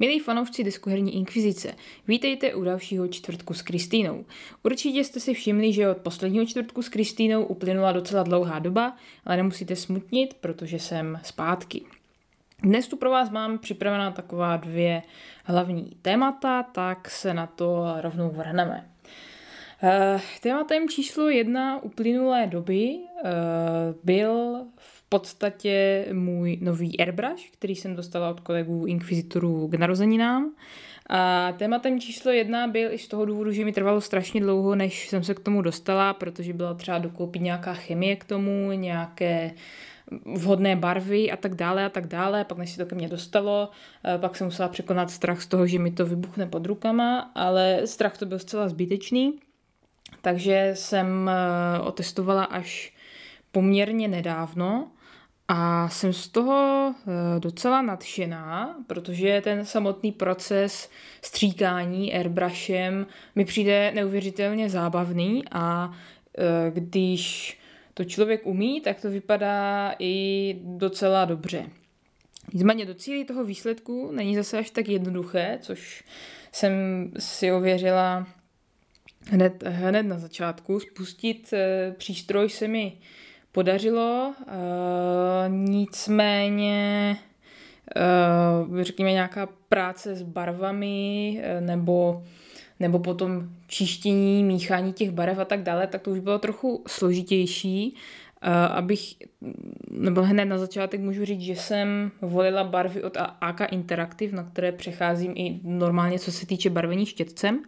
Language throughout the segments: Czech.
Milí fanoušci diskoherní inkvizice, vítejte u dalšího čtvrtku s Kristýnou. Určitě jste si všimli, že od posledního čtvrtku s Kristýnou uplynula docela dlouhá doba, ale nemusíte smutnit, protože jsem zpátky. Dnes tu pro vás mám připravená taková dvě hlavní témata, tak se na to rovnou vrhneme. Uh, tématem číslo jedna uplynulé doby uh, byl podstatě můj nový airbrush, který jsem dostala od kolegů Inquisitorů k narozeninám. A tématem číslo jedna byl i z toho důvodu, že mi trvalo strašně dlouho, než jsem se k tomu dostala, protože byla třeba dokoupit nějaká chemie k tomu, nějaké vhodné barvy a tak dále a tak dále, pak než se to ke mně dostalo, pak jsem musela překonat strach z toho, že mi to vybuchne pod rukama, ale strach to byl zcela zbytečný, takže jsem eh, otestovala až poměrně nedávno a jsem z toho eh, docela nadšená, protože ten samotný proces stříkání airbrushem mi přijde neuvěřitelně zábavný a eh, když to člověk umí, tak to vypadá i docela dobře. Nicméně docílit toho výsledku není zase až tak jednoduché, což jsem si ověřila hned, hned na začátku. Spustit eh, přístroj se mi podařilo, uh, nicméně uh, řekněme nějaká práce s barvami nebo, nebo potom čištění, míchání těch barev a tak dále, tak to už bylo trochu složitější. Abych, nebo hned na začátek můžu říct, že jsem volila barvy od AK Interactive, na které přecházím i normálně, co se týče barvení štětcem. Uh,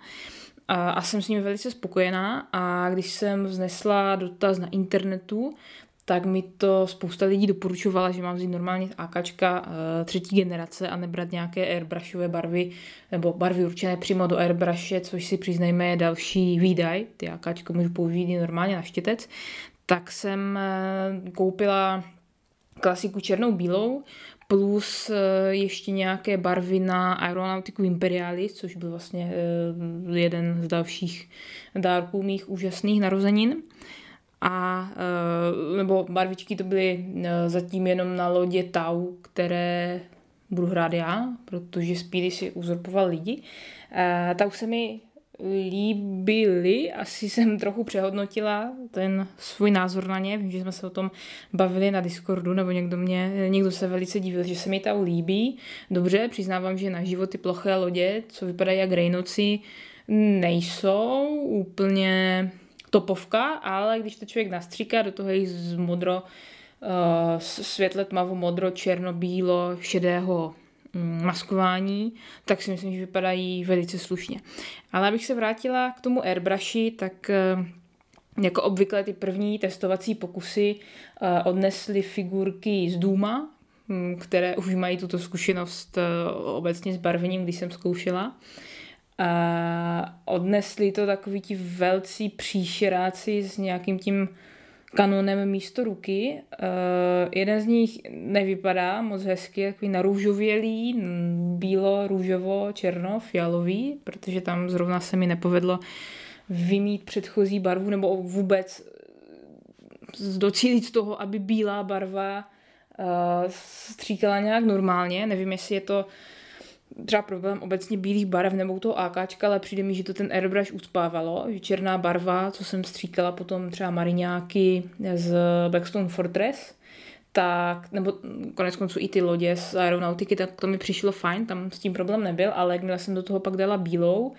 a, a jsem s nimi velice spokojená a když jsem vznesla dotaz na internetu, tak mi to spousta lidí doporučovala, že mám vzít normálně AKčka uh, třetí generace a nebrat nějaké airbrushové barvy nebo barvy určené přímo do airbrushe, což si přiznejme je další výdaj. Ty AKčko můžu použít i normálně na štětec. Tak jsem uh, koupila klasiku černou bílou, plus eh, ještě nějaké barvy na Aeronautiku Imperialis, což byl vlastně eh, jeden z dalších dárků mých úžasných narozenin. A eh, nebo barvičky to byly zatím jenom na lodě Tau, které budu hrát já, protože Speedy si uzurpoval lidi. Tau se mi líbily. Asi jsem trochu přehodnotila ten svůj názor na ně. Vím, že jsme se o tom bavili na Discordu, nebo někdo, mě, někdo se velice divil, že se mi ta líbí. Dobře, přiznávám, že na životy ploché lodě, co vypadají jak rejnoci, nejsou úplně topovka, ale když to člověk nastříká do toho jejich z modro, uh, světle tmavo modro, černo, bílo, šedého maskování, tak si myslím, že vypadají velice slušně. Ale abych se vrátila k tomu airbrushi, tak eh, jako obvykle ty první testovací pokusy eh, odnesly figurky z Duma, mm, které už mají tuto zkušenost eh, obecně s barvením, když jsem zkoušela. odnesli to takový ti velcí příšeráci s nějakým tím kanonem místo ruky. Uh, jeden z nich nevypadá moc hezky, takový narůžovělý, bílo, růžovo, černo, fialový, protože tam zrovna se mi nepovedlo vymít předchozí barvu nebo vůbec docílit toho, aby bílá barva uh, stříkala nějak normálně. Nevím, jestli je to uh, třeba problém obecně bílých barev nebo toho AKčka, ale přijde mi, že to ten airbrush uspávalo, že černá barva, co jsem stříkala potom třeba mariňáky z Blackstone Fortress, tak, nebo konec konců i ty lodě z aeronautiky, tak to mi přišlo fajn, tam s tím problém nebyl, ale jakmile jsem do toho pak dala bílou,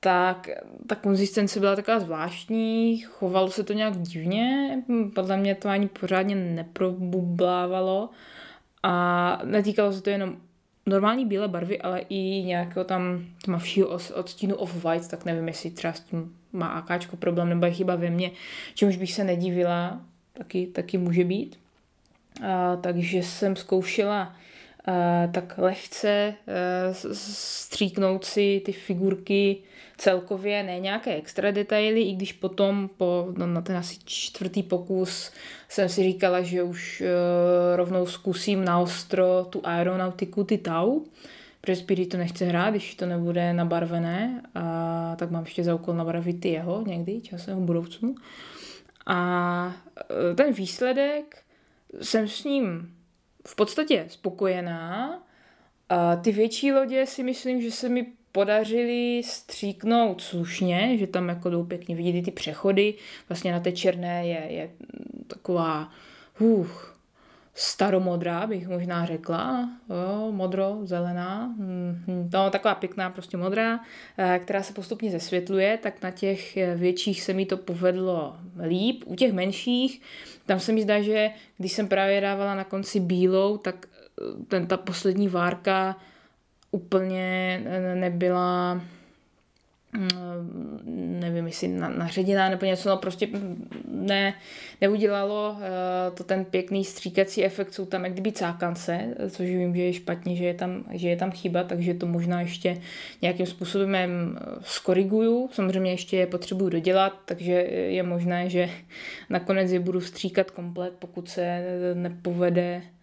tak ta konzistence byla taková zvláštní, chovalo se to nějak divně, podle mě to ani pořádně neprobublávalo a netýkalo se to jenom normální bílé barvy, ale i nějakého tam tmavšího odstínu off-white, tak nevím, jestli třeba s tím má AKčko problém, nebo je chyba ve mně, čemuž bych se nedivila, taky, taky může být. A, takže jsem zkoušela tak lehce a, stříknout si ty figurky celkově, ne nějaké extra detaily, i když potom po, no, na ten asi čtvrtý pokus jsem si říkala, že už uh, rovnou zkusím na ostro tu aeronautiku, ty tau, protože Spirit to nechce hrát, když to nebude nabarvené, a tak mám ještě za úkol nabarvit ty jeho někdy, časem v budoucnu. A ten výsledek jsem s ním v podstatě spokojená, A ty větší lodě si myslím, že se mi podařili stříknout slušně, že tam jako jdou pěkně vidět ty přechody. Vlastně na té černé je, je taková uh, staromodrá, bych možná řekla, jo, modro, zelená, no, taková pěkná prostě modrá, eh, která se postupně zesvětluje, tak na těch větších se mi to povedlo líp. U těch menších, tam se mi zdá, že když jsem právě dávala na konci bílou, tak eh, ten, ta poslední várka úplně nebyla nevím, jestli na, naředěná nebo něco, no prostě ne, neudělalo eh, to ten pěkný stříkací efekt, jsou tam jak kdyby cákance, což vím, že je špatně, že je tam, že je tam chyba, takže to možná ještě nějakým způsobem eh, skoriguju, samozřejmě ještě je potřebuju dodělat, takže je možné, že nakonec je budu stříkat komplet, pokud se nepovede Eh,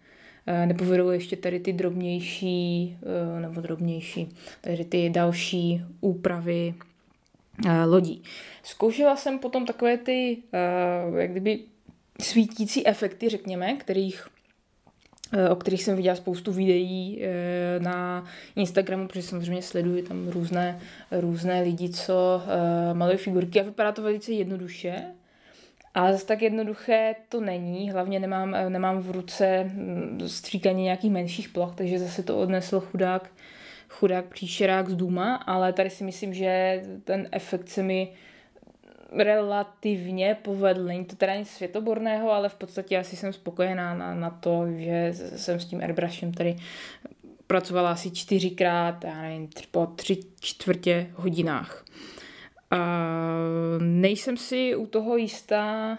nepovedou ještě tady ty drobnější, eh, nebo drobnější, tady ty další úpravy eh, lodí. Zkoušela jsem potom takové ty, jak kdyby svítící efekty, řekněme, kterých o kterých jsem viděla spoustu videí na Instagramu, protože samozřejmě sleduji tam různé, různé lidi, co malují figurky a vypadá to velice jednoduše, ale zase tak jednoduché to není, hlavně nemám, nemám v ruce mm, stříkaně nějakých menších ploch, takže zase to odnesl chudák, chudák příšerák z Duma, ale tady si myslím, že ten efekt se mi relativně povedl. Není to teda nic světoborného, ale v podstatě asi jsem spokojená na, na to, že jsem s tím airbrushem tady pracovala asi čtyřikrát, já nevím, po tři čtvrtě hodinách. A nejsem si u toho jistá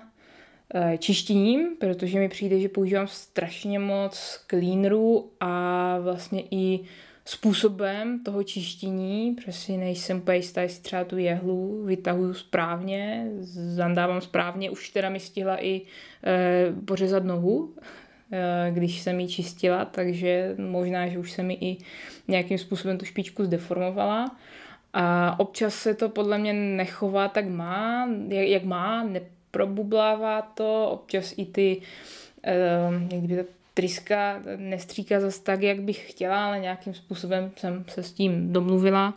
eh, čištěním, protože mi přijde, že používám strašně moc cleanerů a vlastně i způsobem toho čištění, protože si nejsem úplně jistá, jestli třeba tu jehlu vytahuju správně, zandávám správně, už teda mi stihla i e, pořezat nohu, e, když jsem ji čistila, takže možná, že už se mi i nějakým způsobem tu špičku zdeformovala. A občas se to podle mě nechová tak má, jak, jak má, neprobublává to, občas i ty, uh, jak kdyby ta tryska nestříká zase tak, jak bych chtěla, ale nějakým způsobem jsem se s tím domluvila.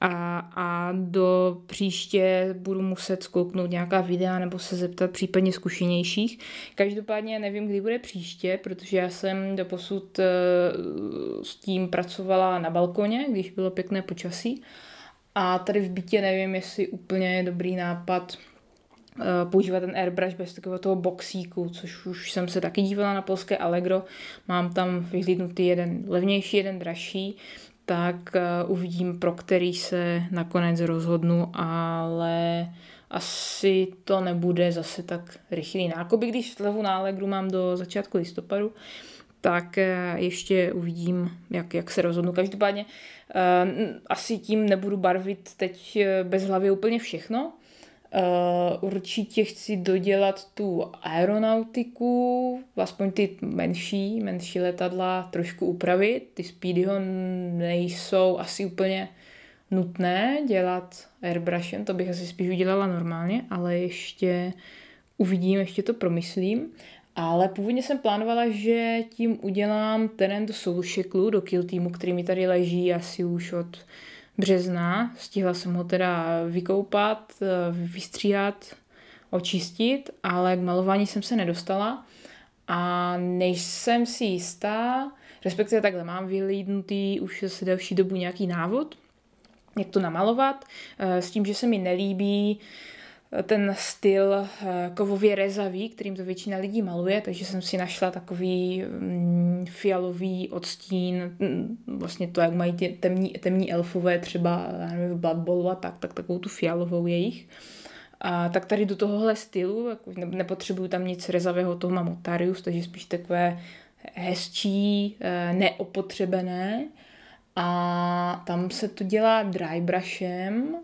A, a do příště budu muset zkouknout nějaká videa nebo se zeptat případně zkušenějších. Každopádně nevím, kdy bude příště, protože já jsem do posud uh, s tím pracovala na balkoně, když bylo pěkné počasí. A tady v bytě nevím, jestli úplně je dobrý nápad uh, používat ten airbrush bez takového toho boxíku, což už jsem se taky dívala na polské Allegro. Mám tam vyhlídnutý jeden levnější, jeden dražší, tak uh, uvidím, pro který se nakonec rozhodnu, ale asi to nebude zase tak rychlý nákup, když slevu na Allegru mám do začátku listopadu, tak eh, ještě uvidím, jak, jak se rozhodnu. Každopádně uh, asi tím nebudu barvit teď eh, bez hlavy úplně všechno. Určitě chci dodělat tu aeronautiku, aspoň ty menší, menší letadla trošku upravit. Ty Speedyho nejsou asi úplně nutné dělat airbrushem, to bych asi spíš udělala normálně, ale ještě uvidím, ještě to promyslím. Ale původně jsem plánovala, že tím udělám terén do Soulsheklu, do Kill Teamu, který mi tady leží asi už od března. Stihla jsem ho teda vykoupat, vystříhat, očistit, ale k malování jsem se nedostala. A nejsem si jistá, respektive takhle mám vylídnutý už asi delší dobu nějaký návod, jak to namalovat, eh, s tím, že se mi nelíbí ten styl eh, kovově rezavý, kterým to většina lidí maluje, takže jsem si našla takový mm, fialový odstín, mm, vlastně to, jak mají ty temní, temní elfové třeba nevím, v Blood Bowlu a tak, tak takovou tu fialovou jejich. A tak tady do tohohle stylu, jako nepotřebuju tam nic rezavého, toho mám Otarius, takže spíš takové hezčí, eh, neopotřebené. A tam se to dělá dry brushem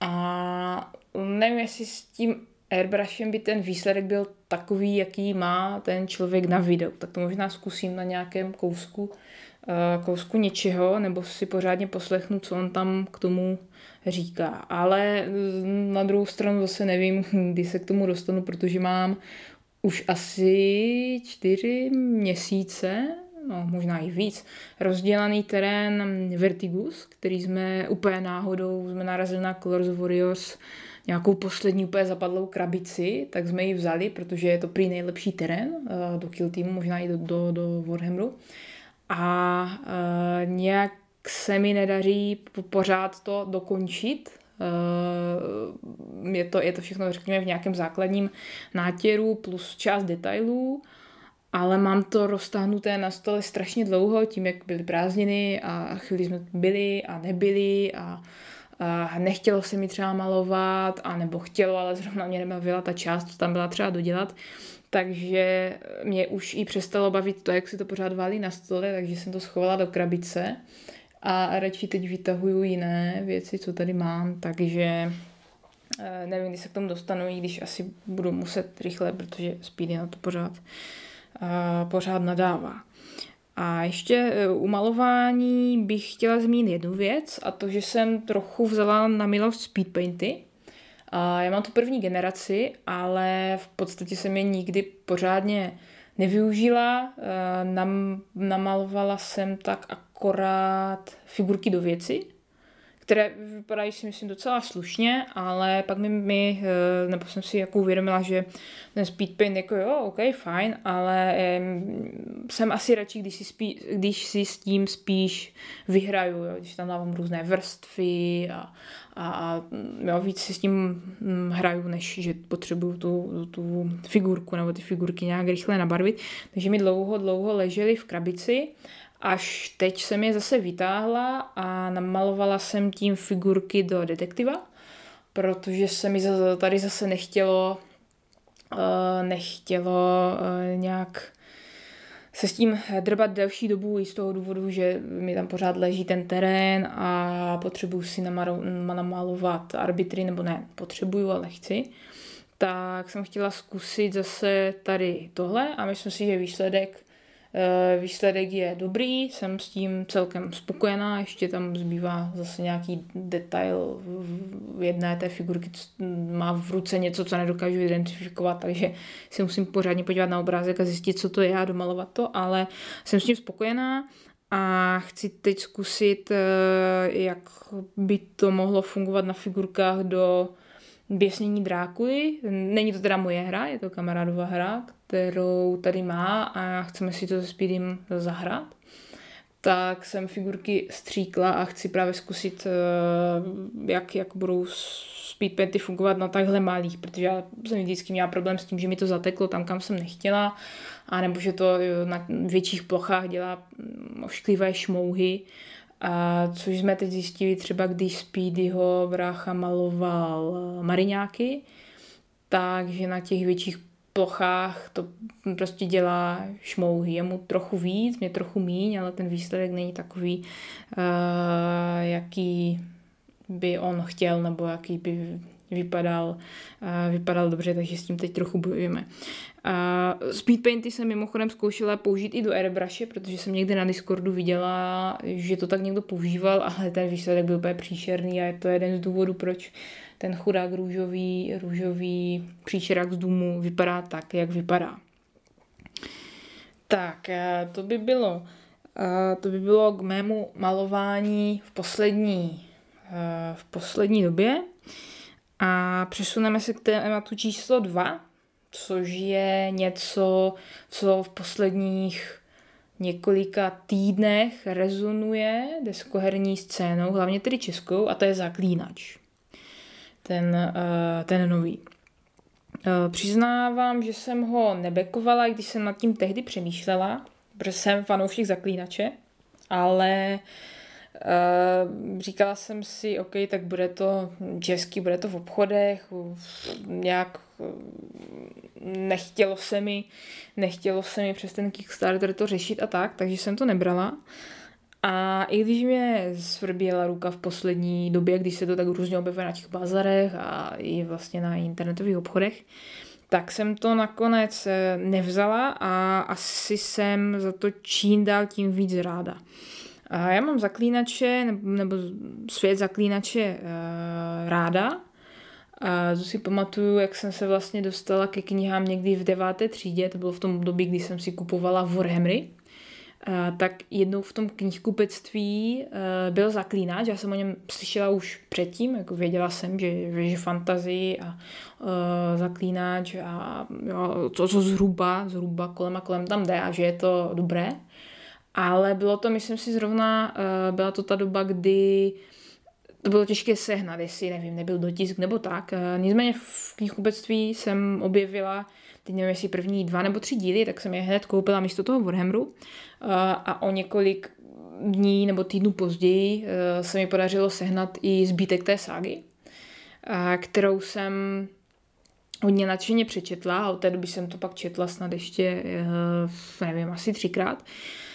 a nevím, jestli s tím airbrushem by ten výsledek byl takový, jaký má ten člověk na videu. Tak to možná zkusím na nějakém kousku, eh, kousku něčeho, nebo si pořádně poslechnu, co on tam k tomu říká. Ale mm, na druhou stranu zase nevím, kdy se k tomu dostanu, protože mám už asi čtyři měsíce no možná i víc, rozdělaný terén Vertigus, který jsme úplně náhodou, jsme narazili na Colors of Warriors, nějakou poslední úplně zapadlou krabici, tak jsme ji vzali, protože je to prý nejlepší terén uh, do Kill Teamu, možná i do, do, do Warhammeru. A uh, nějak se mi nedaří pořád to dokončit, je to, je to všechno, řekněme, v nějakém základním nátěru plus část detailů, ale mám to roztáhnuté na stole strašně dlouho, tím, jak byly prázdniny a chvíli jsme byli a nebyli a, a nechtělo se mi třeba malovat, a nebo chtělo, ale zrovna mě nebavila ta část, co tam byla třeba dodělat. Takže mě už i přestalo bavit to, jak si to pořád válí na stole, takže jsem to schovala do krabice a radši teď vytahuju jiné věci, co tady mám, takže eh, nevím, kdy se k tomu dostanu, i když asi budu muset rychle, protože Speedy na to pořád, uh, pořád nadává. A ještě eh, u malování bych chtěla zmínit jednu věc a to, že jsem trochu vzala na milost speedpainty. Já mám tu první generaci, ale v podstatě jsem je nikdy pořádně nevyužila. Nam, namalovala jsem tak akorát figurky do věci, které vypadají si myslím docela slušně, ale pak mi, mi eh, nebo jsem si jako uvědomila, že ten speedpaint jako jo, ok, fajn, ale jsem asi radši, když si, spí, když si s tím spíš vyhraju, jo, když tam dávám různé vrstvy a, a, a jo, víc si s tím hm, hraju, než že potřebuju tu, tu figurku nebo ty figurky nějak rychle nabarvit. Takže mi dlouho, dlouho ležely v krabici Až teď jsem je zase vytáhla a namalovala jsem tím figurky do detektiva, protože se mi tady zase nechtělo eh, nechtělo eh, nějak se s tím drbat delší dobu i z toho důvodu, že mi tam pořád leží ten terén a potřebuju si namalovat arbitry, nebo ne, potřebuju, ale chci. Tak jsem chtěla zkusit zase tady tohle a myslím si, že výsledek výsledek je dobrý, jsem s tím celkem spokojená, ještě tam zbývá zase nějaký detail v jedné té figurky, má v ruce něco, co nedokážu identifikovat, takže si musím pořádně podívat na obrázek a zjistit, co to je a domalovat to, ale jsem s tím spokojená a chci teď zkusit, eh, jak by to mohlo fungovat na figurkách do Běsnění Drákuly. Není to teda moje hra, je to kamarádová hra, kterou tady má a chceme si to se Speedym zahrát. Tak jsem figurky stříkla a chci právě zkusit, eh, jak, jak budou speedpainty fungovat na takhle malých, protože já jsem vždycky měla problém s tím, že mi to zateklo tam, kam jsem nechtěla, a nebo že to na větších plochách dělá mm, ošklivé šmouhy a což jsme teď zjistili třeba, když Speedyho brácha maloval mariňáky, takže na těch větších plochách to prostě dělá šmouhy. Je mu trochu víc, mě trochu míň, ale ten výsledek není takový, uh, jaký by on chtěl, nebo jaký by vypadal, vypadal dobře, takže s tím teď trochu bojujeme. Speedpainty jsem mimochodem zkoušela použít i do airbrushe, protože jsem někde na Discordu viděla, že to tak někdo používal, ale ten výsledek byl úplně příšerný a je to jeden z důvodů, proč ten chudák růžový, růžový příšerák z důmu vypadá tak, jak vypadá. Tak, to by bylo, to by bylo k mému malování v poslední, v poslední době. A přesuneme se k tématu číslo dva, což je něco, co v posledních několika týdnech rezonuje deskoherní scénou, hlavně tedy českou, a to je Zaklínač. Ten, uh, ten nový. Uh, přiznávám, že jsem ho nebekovala, když jsem nad tím tehdy přemýšlela, protože jsem fanoušek Zaklínače, ale Uh, říkala jsem si, OK, tak bude to český, bude to v obchodech, nějak nechtělo se mi, nechtělo se mi přes ten Kickstarter to řešit a tak, takže jsem to nebrala. A i když mě svrběla ruka v poslední době, když se to tak různě objevuje na těch bazarech a i vlastně na internetových obchodech, tak jsem to nakonec eh, nevzala a asi jsem za to čím dál tím víc ráda. A já mám zaklínače, nebo, svět zaklínače uh, ráda. A to si pamatuju, jak jsem se vlastně dostala ke knihám někdy v deváté třídě, to bylo v tom období, kdy jsem si kupovala Warhammery. tak jednou v tom knihkupectví byl zaklínač, já jsem o něm slyšela už předtím, jako věděla jsem, že, že fantazii a zaklínač a jo, co, co zhruba, zhruba kolem a kolem tam jde a že je to dobré. Ale bylo to, myslím si, zrovna, byla to ta doba, kdy to bylo těžké sehnat, jestli, nevím, nebyl dotisk nebo tak. Nicméně v knihkupectví jsem objevila teď nevím, jestli první dva nebo tři díly, tak jsem je hned koupila místo toho Warhammeru a o několik dní nebo týdnů později se mi podařilo sehnat i zbytek té ságy, kterou jsem hodně nadšeně přečetla a od té doby jsem to pak četla snad ještě, nevím, asi třikrát. Eh,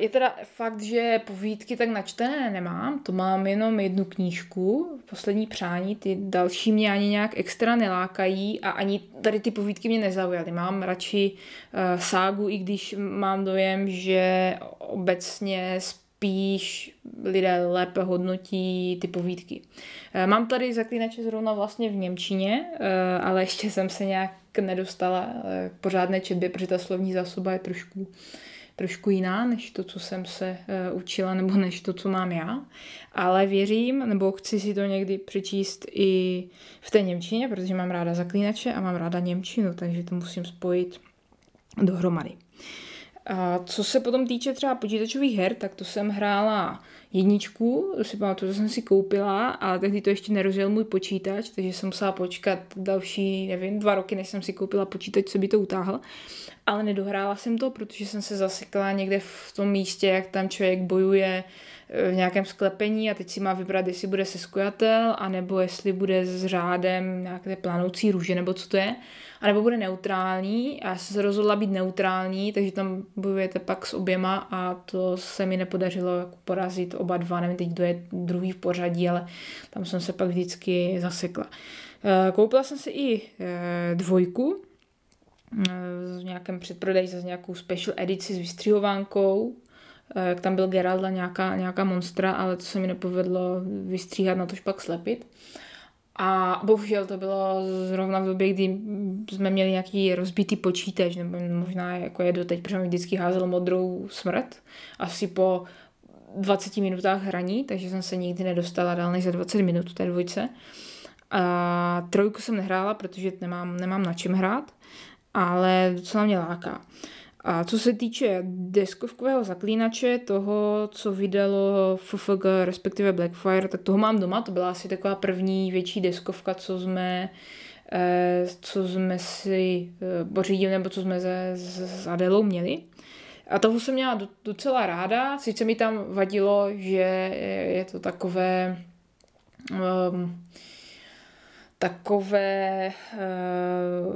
je teda fakt, že povídky tak načtené nemám, to mám jenom jednu knížku, poslední přání, ty další mě ani nějak extra nelákají a ani tady ty povídky mě nezaujaly. Mám radši uh, ságu, i když mám dojem, že obecně spíš lidé lépe hodnotí ty povídky. Uh, mám tady zaklínače zrovna vlastně v Němčině, uh, ale ještě jsem se nějak nedostala k pořádné četbě, protože ta slovní zásoba je trošku trošku jiná, než to, co jsem se uh, učila, nebo než to, co mám já. Ale věřím, nebo chci si to někdy přečíst i v té Němčině, protože mám ráda zaklínače a mám ráda Němčinu, takže to musím spojit dohromady. A co se potom týče třeba počítačových her, tak to jsem hrála jedničku, to si pamatuju, to jsem si koupila, ale tehdy to ještě nerozjel můj počítač, takže jsem musela počkat další, nevím, dva roky, než jsem si koupila počítač, co by to utáhl. Ale nedohrála jsem to, protože jsem se zasekla někde v tom místě, jak tam člověk bojuje eh, v nějakém sklepení a teď si má vybrat, jestli bude seskojatel, anebo jestli bude s řádem nějaké plánoucí růže, nebo co to je anebo bude neutrální a já jsem se rozhodla být neutrální, takže tam bojujete pak s oběma a to se mi nepodařilo jako porazit oba dva, nevím teď, kdo je druhý v pořadí, ale tam jsem se pak vždycky zasekla. Eh, koupila jsem si i eh, dvojku, eh, v nějakém předprodeji za nějakou special edici s vystřihovánkou, jak tam byl Geralt a nějaká, nějaká monstra, ale to se mi nepovedlo vystříhat, na tož pak slepit. A bohužel to bylo zrovna v době, kdy jsme měli nějaký rozbitý počítač, nebo možná jako je doteď, protože mi vždycky házel modrou smrt. Asi po 20 minutách hraní, takže jsem se nikdy nedostala dál než za 20 minut té dvojce. A trojku jsem nehrála, protože nemám, nemám na čem hrát, ale docela mě láká. A co se týče deskovkového zaklínače, toho, co vydalo FFG, respektive Blackfire, tak toho mám doma, to byla asi taková první větší deskovka, co jsme eh, co jsme si eh, pořídili, nebo co jsme se, s Adelou měli. A toho jsem měla docela ráda, sice mi tam vadilo, že je to takové um, takové uh,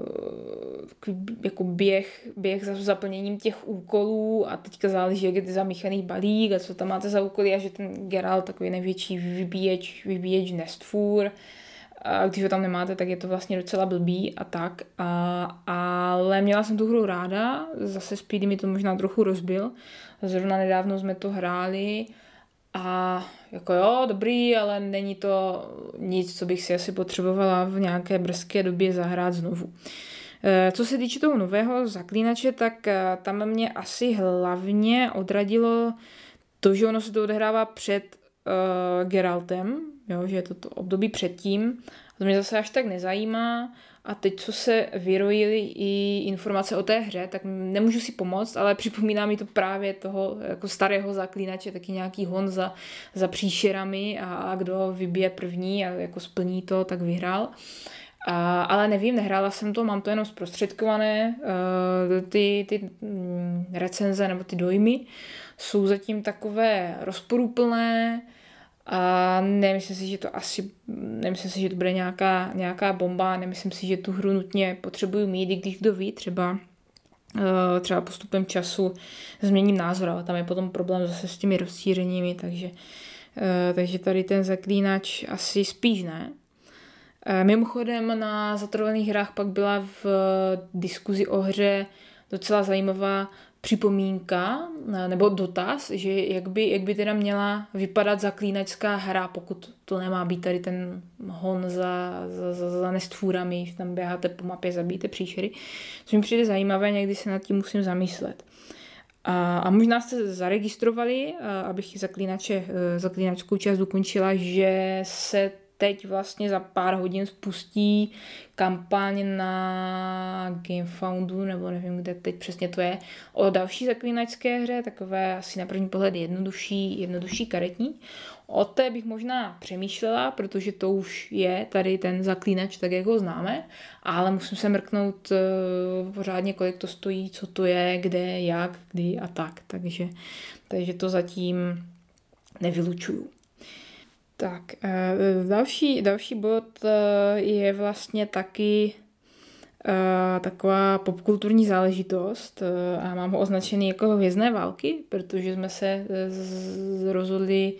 jako běh, běh za zaplněním těch úkolů a teďka záleží, jak je to zamíchaný balík a co tam máte za úkoly a že ten Geralt takový největší vybíječ, vybíječ nestvůr a když ho tam nemáte, tak je to vlastně docela blbý a tak. A, ale měla jsem tu hru ráda, zase Speedy mi to možná trochu rozbil. Zrovna nedávno jsme to hráli a jako jo, dobrý, ale není to nic, co bych si asi potřebovala v nějaké brzké době zahrát znovu. E, co se týče toho nového zaklínače, tak e, tam mě asi hlavně odradilo to, že ono se to odehrává před uh, Geraltem, jo, že je to, to období předtím. To mě zase až tak nezajímá. A teď, co se vyrojily i informace o té hře, tak nemůžu si pomoct, ale připomíná mi to právě toho jako starého zaklínače, taky nějaký hon za, za příšerami a, a kdo vybije první a jako splní to, tak vyhrál. A, ale nevím, nehrála jsem to, mám to jenom zprostředkované. Uh, ty, ty mm, recenze nebo ty dojmy jsou zatím takové rozporuplné, a nemyslím si, že to asi, nemyslím si, že to bude nějaká, nějaká bomba, nemyslím si, že tu hru nutně potřebuju mít, i když kdo ví, třeba uh, třeba postupem času změním názor, ale tam je potom problém zase s těmi rozšířeními, takže, uh, takže tady ten zaklínač asi spíš ne. Uh, mimochodem na zatrovaných hrách pak byla v diskuzi o hře docela zajímavá připomínka eh, nebo dotaz, že jak by, jak by teda měla vypadat zaklínačská hra, pokud to nemá být tady ten hon za, za, za, nestvůrami, že tam běháte po mapě, zabijete příšery. Co mi přijde zajímavé, někdy se nad tím musím zamyslet. A, a možná jste zaregistrovali, abych zaklínače, zaklínačskou část dokončila, že se teď vlastně za pár hodin spustí kampaň na GameFoundu, nebo nevím, kde teď přesně to je, o další zaklínačské hře, takové asi na první pohled jednodušší, jednodušší karetní. O té bych možná přemýšlela, protože to už je tady ten zaklínač, tak jak ho známe, ale musím se mrknout uh, pořádně, kolik to stojí, co to je, kde, jak, kdy a tak. Takže, takže to zatím nevylučuju. Tak, uh, další, další bod uh, je vlastně taky Uh, taková popkulturní záležitost a mám ho označený jako hvězdné války, protože jsme se rozhodli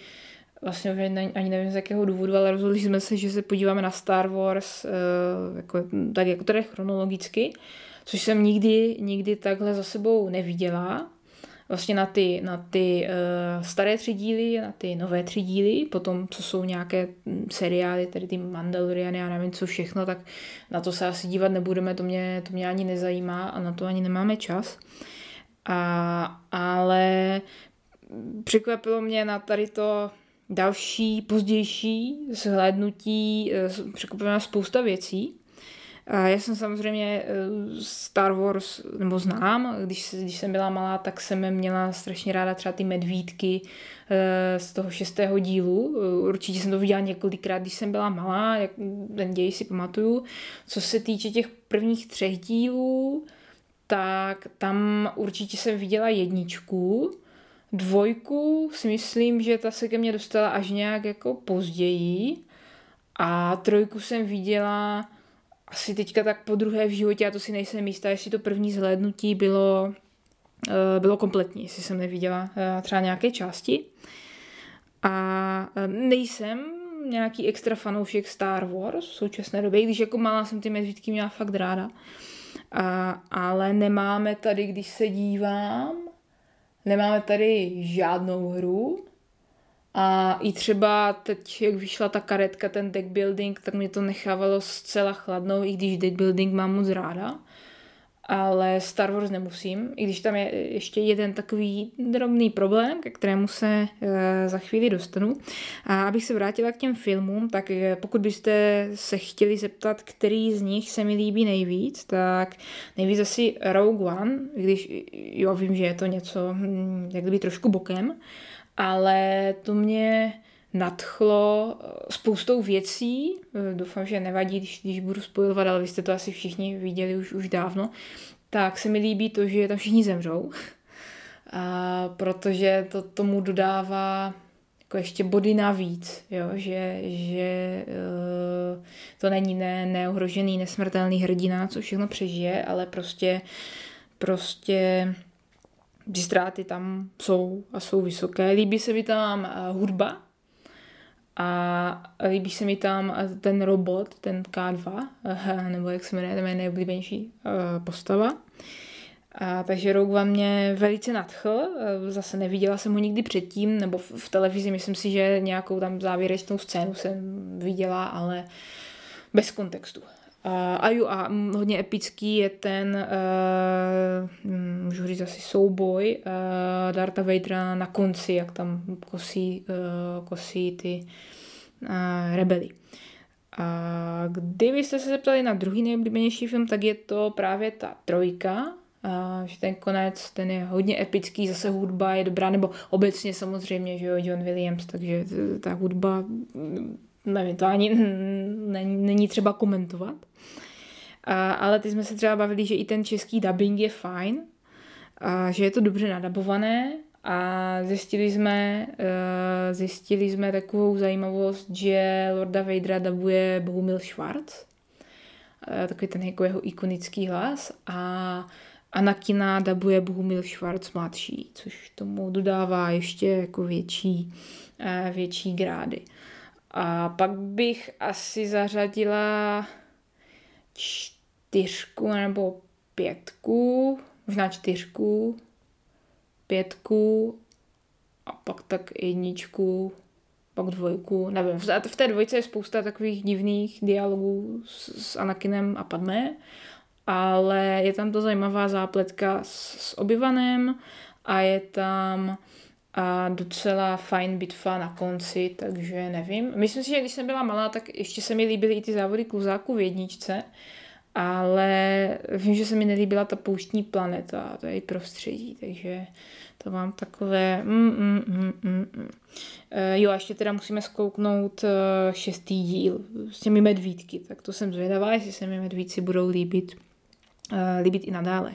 vlastně ani nevím z jakého důvodu, ale rozhodli jsme se, že se podíváme na Star Wars jako, tak jako tedy chronologicky, což jsem nikdy, nikdy takhle za sebou neviděla. Vlastně na ty, na ty uh, staré tři díly, na ty nové tři díly, potom co jsou nějaké hm, seriály, tedy ty Mandaloriany a nevím co všechno, tak na to se asi dívat nebudeme, to mě, to mě ani nezajímá a na to ani nemáme čas. A, ale překvapilo mě na tady to další, pozdější zhlédnutí, eh, překvapila spousta věcí. Já jsem samozřejmě eh, Star Wars, nebo znám, když, když jsem byla malá, tak jsem měla strašně ráda třeba ty medvídky eh, z toho šestého dílu. Určitě jsem to viděla několikrát, když jsem byla malá, jak ten děj si pamatuju. Co se týče těch prvních třech dílů, tak tam určitě jsem viděla jedničku, Dvojku si myslím, že ta se ke mně dostala až nějak jako později a trojku jsem viděla asi teďka tak po druhé v životě, a to si nejsem jistá, jestli to první zhlédnutí bylo, eh, bylo kompletní, jestli jsem neviděla eh, třeba nějaké části. A eh, nejsem nějaký extra fanoušek Star Wars v současné době, když jako malá jsem ty medvídky měla fakt ráda. A, ale nemáme tady, když se dívám, Nemáme tady žádnou hru a i třeba teď, jak vyšla ta karetka, ten deck building, tak mě to nechávalo zcela chladnou, i když deck building mám moc ráda ale Star Wars nemusím, i když tam je ještě jeden takový drobný problém, ke kterému se e, za chvíli dostanu. A abych se vrátila k těm filmům, tak e, pokud byste se chtěli zeptat, který z nich se mi líbí nejvíc, tak nejvíc asi Rogue One, když jo, vím, že je to něco, hm, jak kdyby trošku bokem, ale to mě nadchlo eh, spoustou věcí. Eh, doufám, že nevadí, když, když budu spojovat, ale vy jste to asi všichni viděli už, už dávno. Tak se mi líbí to, že tam všichni zemřou. A protože to tomu dodává jako ještě body navíc, jo? že, že uh, to není ne, neohrožený, nesmrtelný hrdina, co všechno přežije, ale prostě prostě ty ztráty tam jsou a jsou vysoké. Líbí se mi tam hudba, a líbí se mi tam ten robot, ten K2, nebo jak se jmenuje, to je nejoblíbenější eh, postava. A, takže Rogue One mě velice nadchl, eh, zase neviděla jsem ho nikdy předtím, nebo v, v televizi myslím si, že nějakou tam závěrečnou scénu jsem viděla, ale bez kontextu. A jo, a hodně epický je ten, uh, můžu říct asi souboj uh, Darta Vadera na konci, jak tam kosí, uh, kosí ty uh, rebely. A kdybyste se zeptali na druhý nejoblíbenější film, tak je to právě ta trojka, a že ten konec, ten je hodně epický, zase hudba je dobrá, nebo obecně samozřejmě, že jo, John Williams, takže ta hudba nevím, to ani není, není třeba komentovat. A, ale ty jsme se třeba bavili, že i ten český dubbing je fajn, a že je to dobře nadabované a zjistili jsme, uh, zjistili jsme takovou zajímavost, že Lorda Vadera dabuje Bohumil Schwarz, uh, takový ten jako jeho ikonický hlas a Anakina dabuje Bohumil Schwarz mladší, což tomu dodává ještě jako větší, uh, větší grády. A pak bych asi zařadila čtyřku nebo pětku, možná čtyřku, pětku a pak tak jedničku, pak dvojku, nevím. V té dvojce je spousta takových divných dialogů s, Anakinem a Padmé ale je tam to zajímavá zápletka s, s a je tam a docela fajn bitva na konci, takže nevím. Myslím si, že když jsem byla malá, tak ještě se mi líbily i ty závody kluzáků v jedničce, ale vím, že se mi nelíbila ta pouštní planeta, to je i prostředí, takže to mám takové... Mm, mm, mm, mm, mm. E, jo, a ještě teda musíme zkouknout e, šestý díl s těmi medvídky, tak to jsem zvědavá, jestli se mi medvídci budou líbit, e, líbit i nadále. E,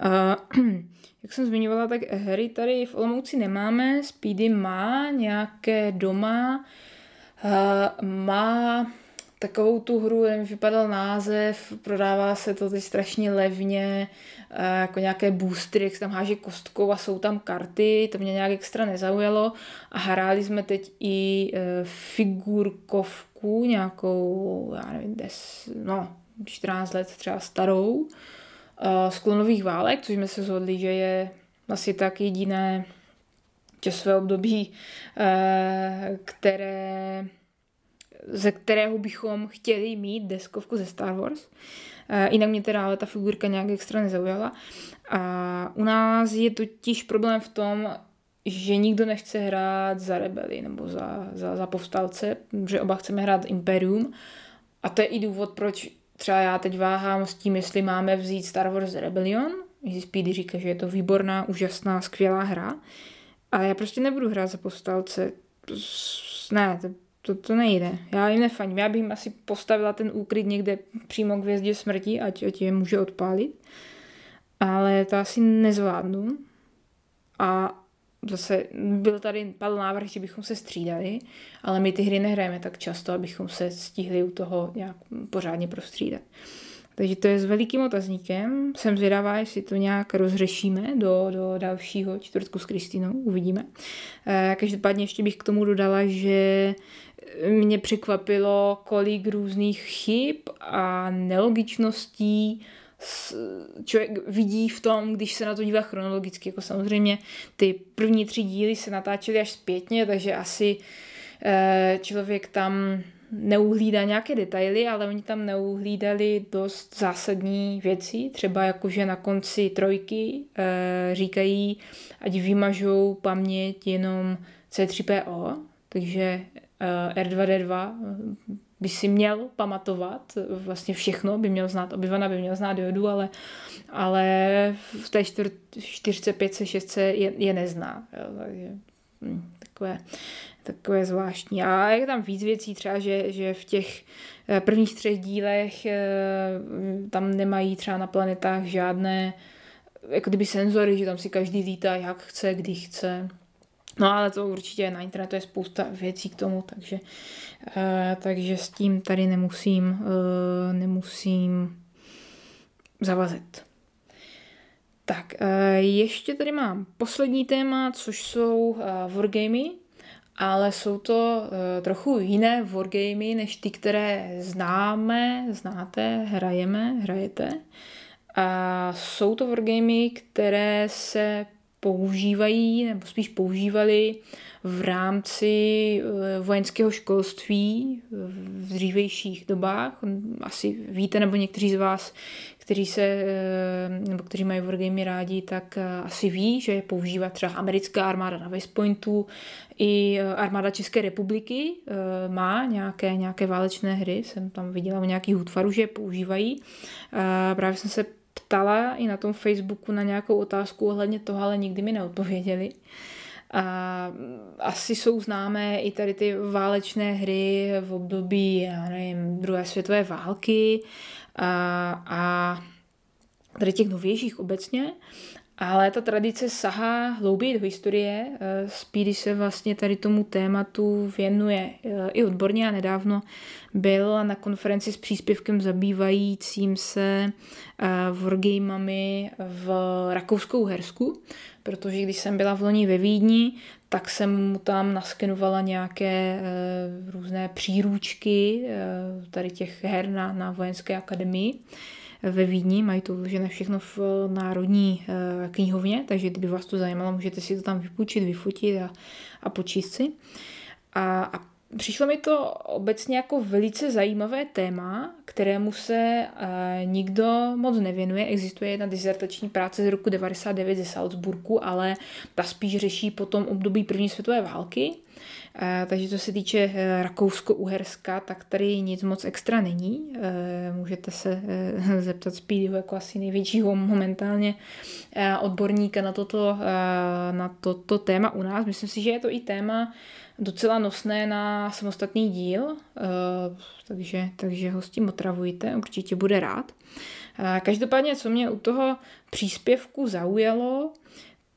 jak jsem zmiňovala, tak hry tady v Olomouci nemáme, Speedy má nějaké doma, e, má takovou tu hru, nevím, vypadal název, prodává se to teď strašně levně, jako nějaké boostry, jak se tam háže kostkou a jsou tam karty, to mě nějak extra nezaujalo. A hráli jsme teď i eh, figurkovku, nějakou, já nevím, des, no, 14 let třeba starou, z klonových válek, což jsme se zhodli, že je asi tak jediné časové období, které ze kterého bychom chtěli mít deskovku ze Star Wars. E, jinak mě teda ale ta figurka nějak extra nezaujala. A u nás je totiž problém v tom, že nikdo nechce hrát za rebeli nebo za, za, za povstalce, že oba chceme hrát Imperium. A to je i důvod, proč třeba já teď váhám s tím, jestli máme vzít Star Wars Rebellion. Speedy říká, že je to výborná, úžasná, skvělá hra. Ale já prostě nebudu hrát za povstalce. Ne, to to, to nejde. Já jim nefaním. Já bych jim asi postavila ten úkryt někde přímo k hvězdě smrti, ať, ať je může odpálit. Ale to asi nezvládnu. A zase byl tady padl návrh, že bychom se střídali, ale my ty hry nehrajeme tak často, abychom se stihli u toho nějak pořádně prostřídat. Takže to je s velikým otazníkem. Jsem zvědavá, jestli to nějak rozřešíme do, do dalšího čtvrtku s Kristinou. Uvidíme. E, každopádně ještě bych k tomu dodala, že mě překvapilo, kolik různých chyb a nelogičností člověk vidí v tom, když se na to dívá chronologicky. Jako samozřejmě ty první tři díly se natáčely až zpětně, takže asi eh, člověk tam neuhlídá nějaké detaily, ale oni tam neuhlídali dost zásadní věci, třeba jakože na konci trojky e, říkají, ať vymažou paměť jenom C3PO, takže e, R2D2 by si měl pamatovat vlastně všechno, by měl znát obyvana, by měl znát jodu, ale, ale v té čtyř, čtyřce, pětce, šestce je, je nezná. Jo, takže hm, takové takové zvláštní. A je tam víc věcí, třeba, že, že v těch eh, prvních třech dílech eh, tam nemají třeba na planetách žádné jako kdyby senzory, že tam si každý lítá jak chce, kdy chce. No ale to určitě na internetu je spousta věcí k tomu, takže, uh, takže s tím tady nemusím, uh, nemusím zavazet. Tak, uh, ještě tady mám poslední téma, což jsou uh, wargamy ale jsou to trochu jiné wargamy než ty, které známe, znáte, hrajeme, hrajete. A jsou to wargamy, které se používají, nebo spíš používali v rámci eh, vojenského školství v dřívejších dobách. Asi víte, nebo někteří z vás, kteří, se, eh, nebo kteří mají wargamy rádi, tak eh, asi ví, že je používá třeba americká armáda na West Pointu, i armáda České republiky má nějaké, nějaké válečné hry, jsem tam viděla u nějakých útvarů, že je používají. Právě jsem se ptala i na tom Facebooku na nějakou otázku ohledně toho, ale nikdy mi neodpověděli. A asi jsou známé i tady ty válečné hry v období, já nevím, druhé světové války a, a tady těch novějších obecně. Ale ta tradice sahá hlouběji do historie. Eh, Speedy se vlastně tady tomu tématu věnuje eh, i odborně a nedávno byl na konferenci s příspěvkem zabývajícím se eh, wargamami v Rakouskou Hersku, protože když jsem byla v loni ve Vídni, tak jsem mu tam naskenovala nějaké různé příručky tady těch her na, na vojenské akademii ve Vídni, mají to vložené všechno v Národní eh, knihovně, takže kdyby vás to zajímalo, můžete si to tam vypůjčit, vyfotit a, a počíst si. A, a přišlo mi to obecně jako velice zajímavé téma, kterému se uh, nikdo moc nevěnuje. Existuje jedna dizertační práce z roku 99 ze Salzburgu, ale ta spíš řeší potom období první světové války. Uh, takže co se týče uh, Rakousko-Uherska, tak tady nic moc extra není. Uh, můžete se zeptat Speedyho jako asi největšího momentálně odborníka na toto, na toto téma u nás. Myslím si, že je to i téma, docela nosné na samostatný díl, eh, takže, takže ho s tím otravujte, určitě bude rád. Eh, každopádně, co mě u toho příspěvku zaujalo,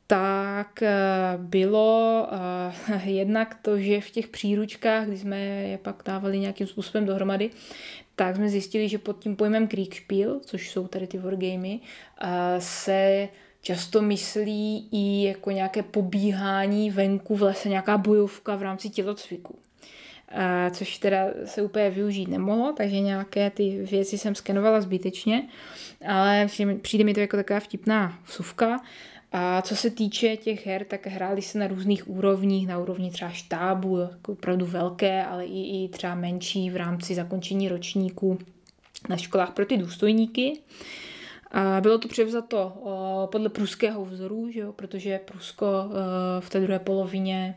tak eh, bylo jednak to, že v těch příručkách, kdy jsme je pak dávali nějakým způsobem dohromady, tak jsme zjistili, že pod tím pojmem Kriegspiel, což jsou tady ty wargamy, se často myslí i jako nějaké pobíhání venku v lese, nějaká bojovka v rámci tělocviku. Což teda se úplně využít nemohlo, takže nějaké ty věci jsem skenovala zbytečně, ale přijde mi to jako taková vtipná vsuvka. A co se týče těch her, tak hráli se na různých úrovních, na úrovni třeba štábu, jako opravdu velké, ale i, i třeba menší v rámci zakončení ročníku na školách pro ty důstojníky. A bylo to převzato podle pruského vzoru, že jo, protože Prusko v té druhé polovině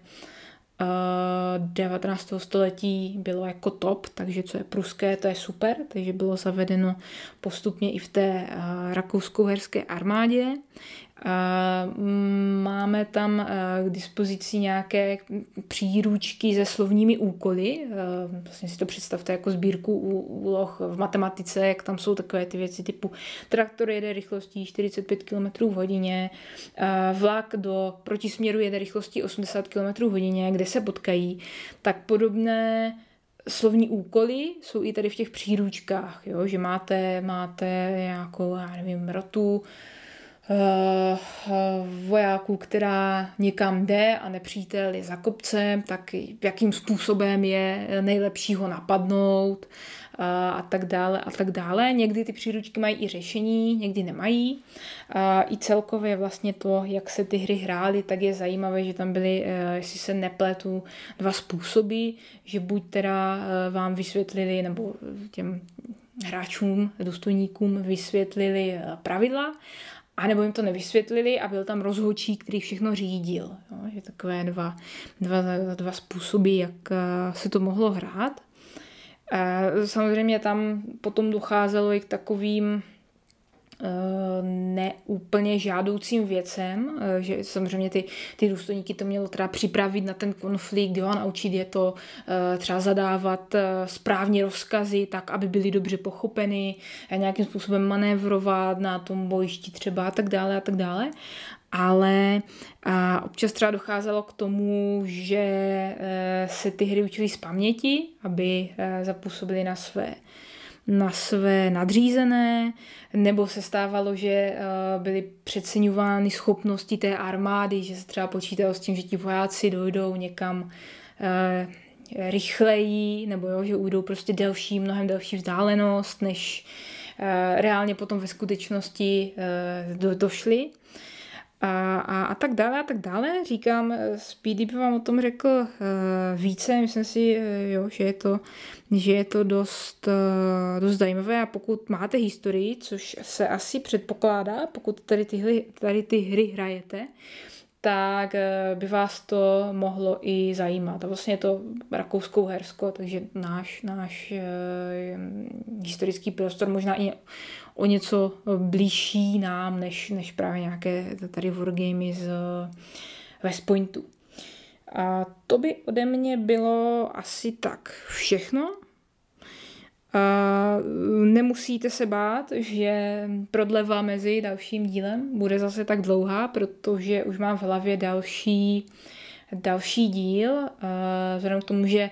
19. století bylo jako top, takže co je pruské, to je super, takže bylo zavedeno postupně i v té rakousko-herské armádě. Máme tam k dispozici nějaké příručky se slovními úkoly. Vlastně si to představte jako sbírku úloh v matematice, jak tam jsou takové ty věci typu traktor jede rychlostí 45 km v hodině, vlak do protisměru jede rychlostí 80 km v hodině, kde se potkají. Tak podobné slovní úkoly jsou i tady v těch příručkách, jo? že máte, máte nějakou, já nevím, rotu, vojáků, která někam jde a nepřítel je za kopcem, tak jakým způsobem je nejlepší ho napadnout eh, a tak dále a tak dále. Někdy ty příručky mají i řešení, někdy nemají. A I celkově vlastně to, jak se ty hry hrály, tak je zajímavé, že tam byly, eh, jestli se nepletu, dva způsoby, že buď teda vám vysvětlili, nebo těm hráčům, důstojníkům vysvětlili pravidla, a nebo jim to nevysvětlili a byl tam rozhodčí, který všechno řídil. Jo? Že takové dva, dva, dva způsoby, jak eh, se to mohlo hrát. Samozřejmě tam potom docházelo i k takovým Eh, neúplně žádoucím věcem, eh, že samozřejmě ty, ty důstojníky to mělo teda připravit na ten konflikt, jo, a naučit je to eh, třeba zadávat správně rozkazy, tak, aby byly dobře pochopeny, nějakým způsobem manévrovat na tom bojišti třeba a tak dále a tak dále. Ale a občas třeba docházelo k tomu, že se ty hry učily z paměti, aby zapůsobily na své na své nadřízené, nebo se stávalo, že eh, byly přeceňovány schopnosti té armády, že se třeba počítalo s tím, že ti vojáci dojdou někam eh, rychleji, nebo jo, že ujdou prostě delší, mnohem delší vzdálenost, než eh, reálně potom ve skutečnosti do, došli a, a, a tak dále a tak dále. Říkám, Speedy by vám o tom řekl uh, více, myslím si, uh, jo, že je to, že je to dost, uh, dost zajímavé a pokud máte historii, což se asi předpokládá, pokud tady, tyhle, tady ty hry hrajete, tak by vás to mohlo i zajímat. A vlastně je to rakouskou hersko, takže náš, náš historický prostor možná i o něco blížší nám, než, než právě nějaké tady wargamy z West Pointu. A to by ode mě bylo asi tak všechno. A nemusíte se bát, že prodleva mezi dalším dílem bude zase tak dlouhá, protože už mám v hlavě další, další díl. Vzhledem k tomu, že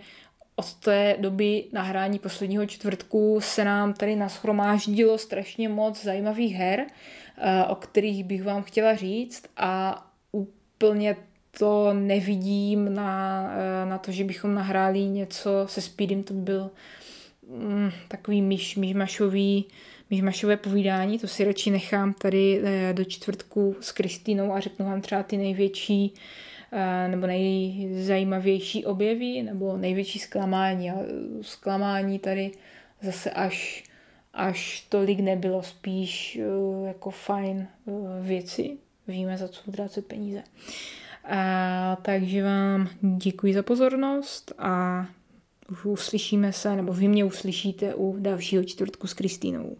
od té doby nahrání posledního čtvrtku se nám tady naschromáždilo strašně moc zajímavých her, eh, o kterých bych vám chtěla říct a úplně to nevidím na, eh, na to, že bychom nahráli něco se Speedem, to by byl mm, takový myš, myšmašový, myšmašové povídání, to si radši nechám tady eh, do čtvrtku s Kristýnou a řeknu vám třeba ty největší nebo nejzajímavější objevy, nebo největší zklamání. A zklamání tady zase až, až tolik nebylo, spíš jako fajn věci. Víme, za co utrácet peníze. A, takže vám děkuji za pozornost a uslyšíme se, nebo vy mě uslyšíte u dalšího čtvrtku s Kristýnou.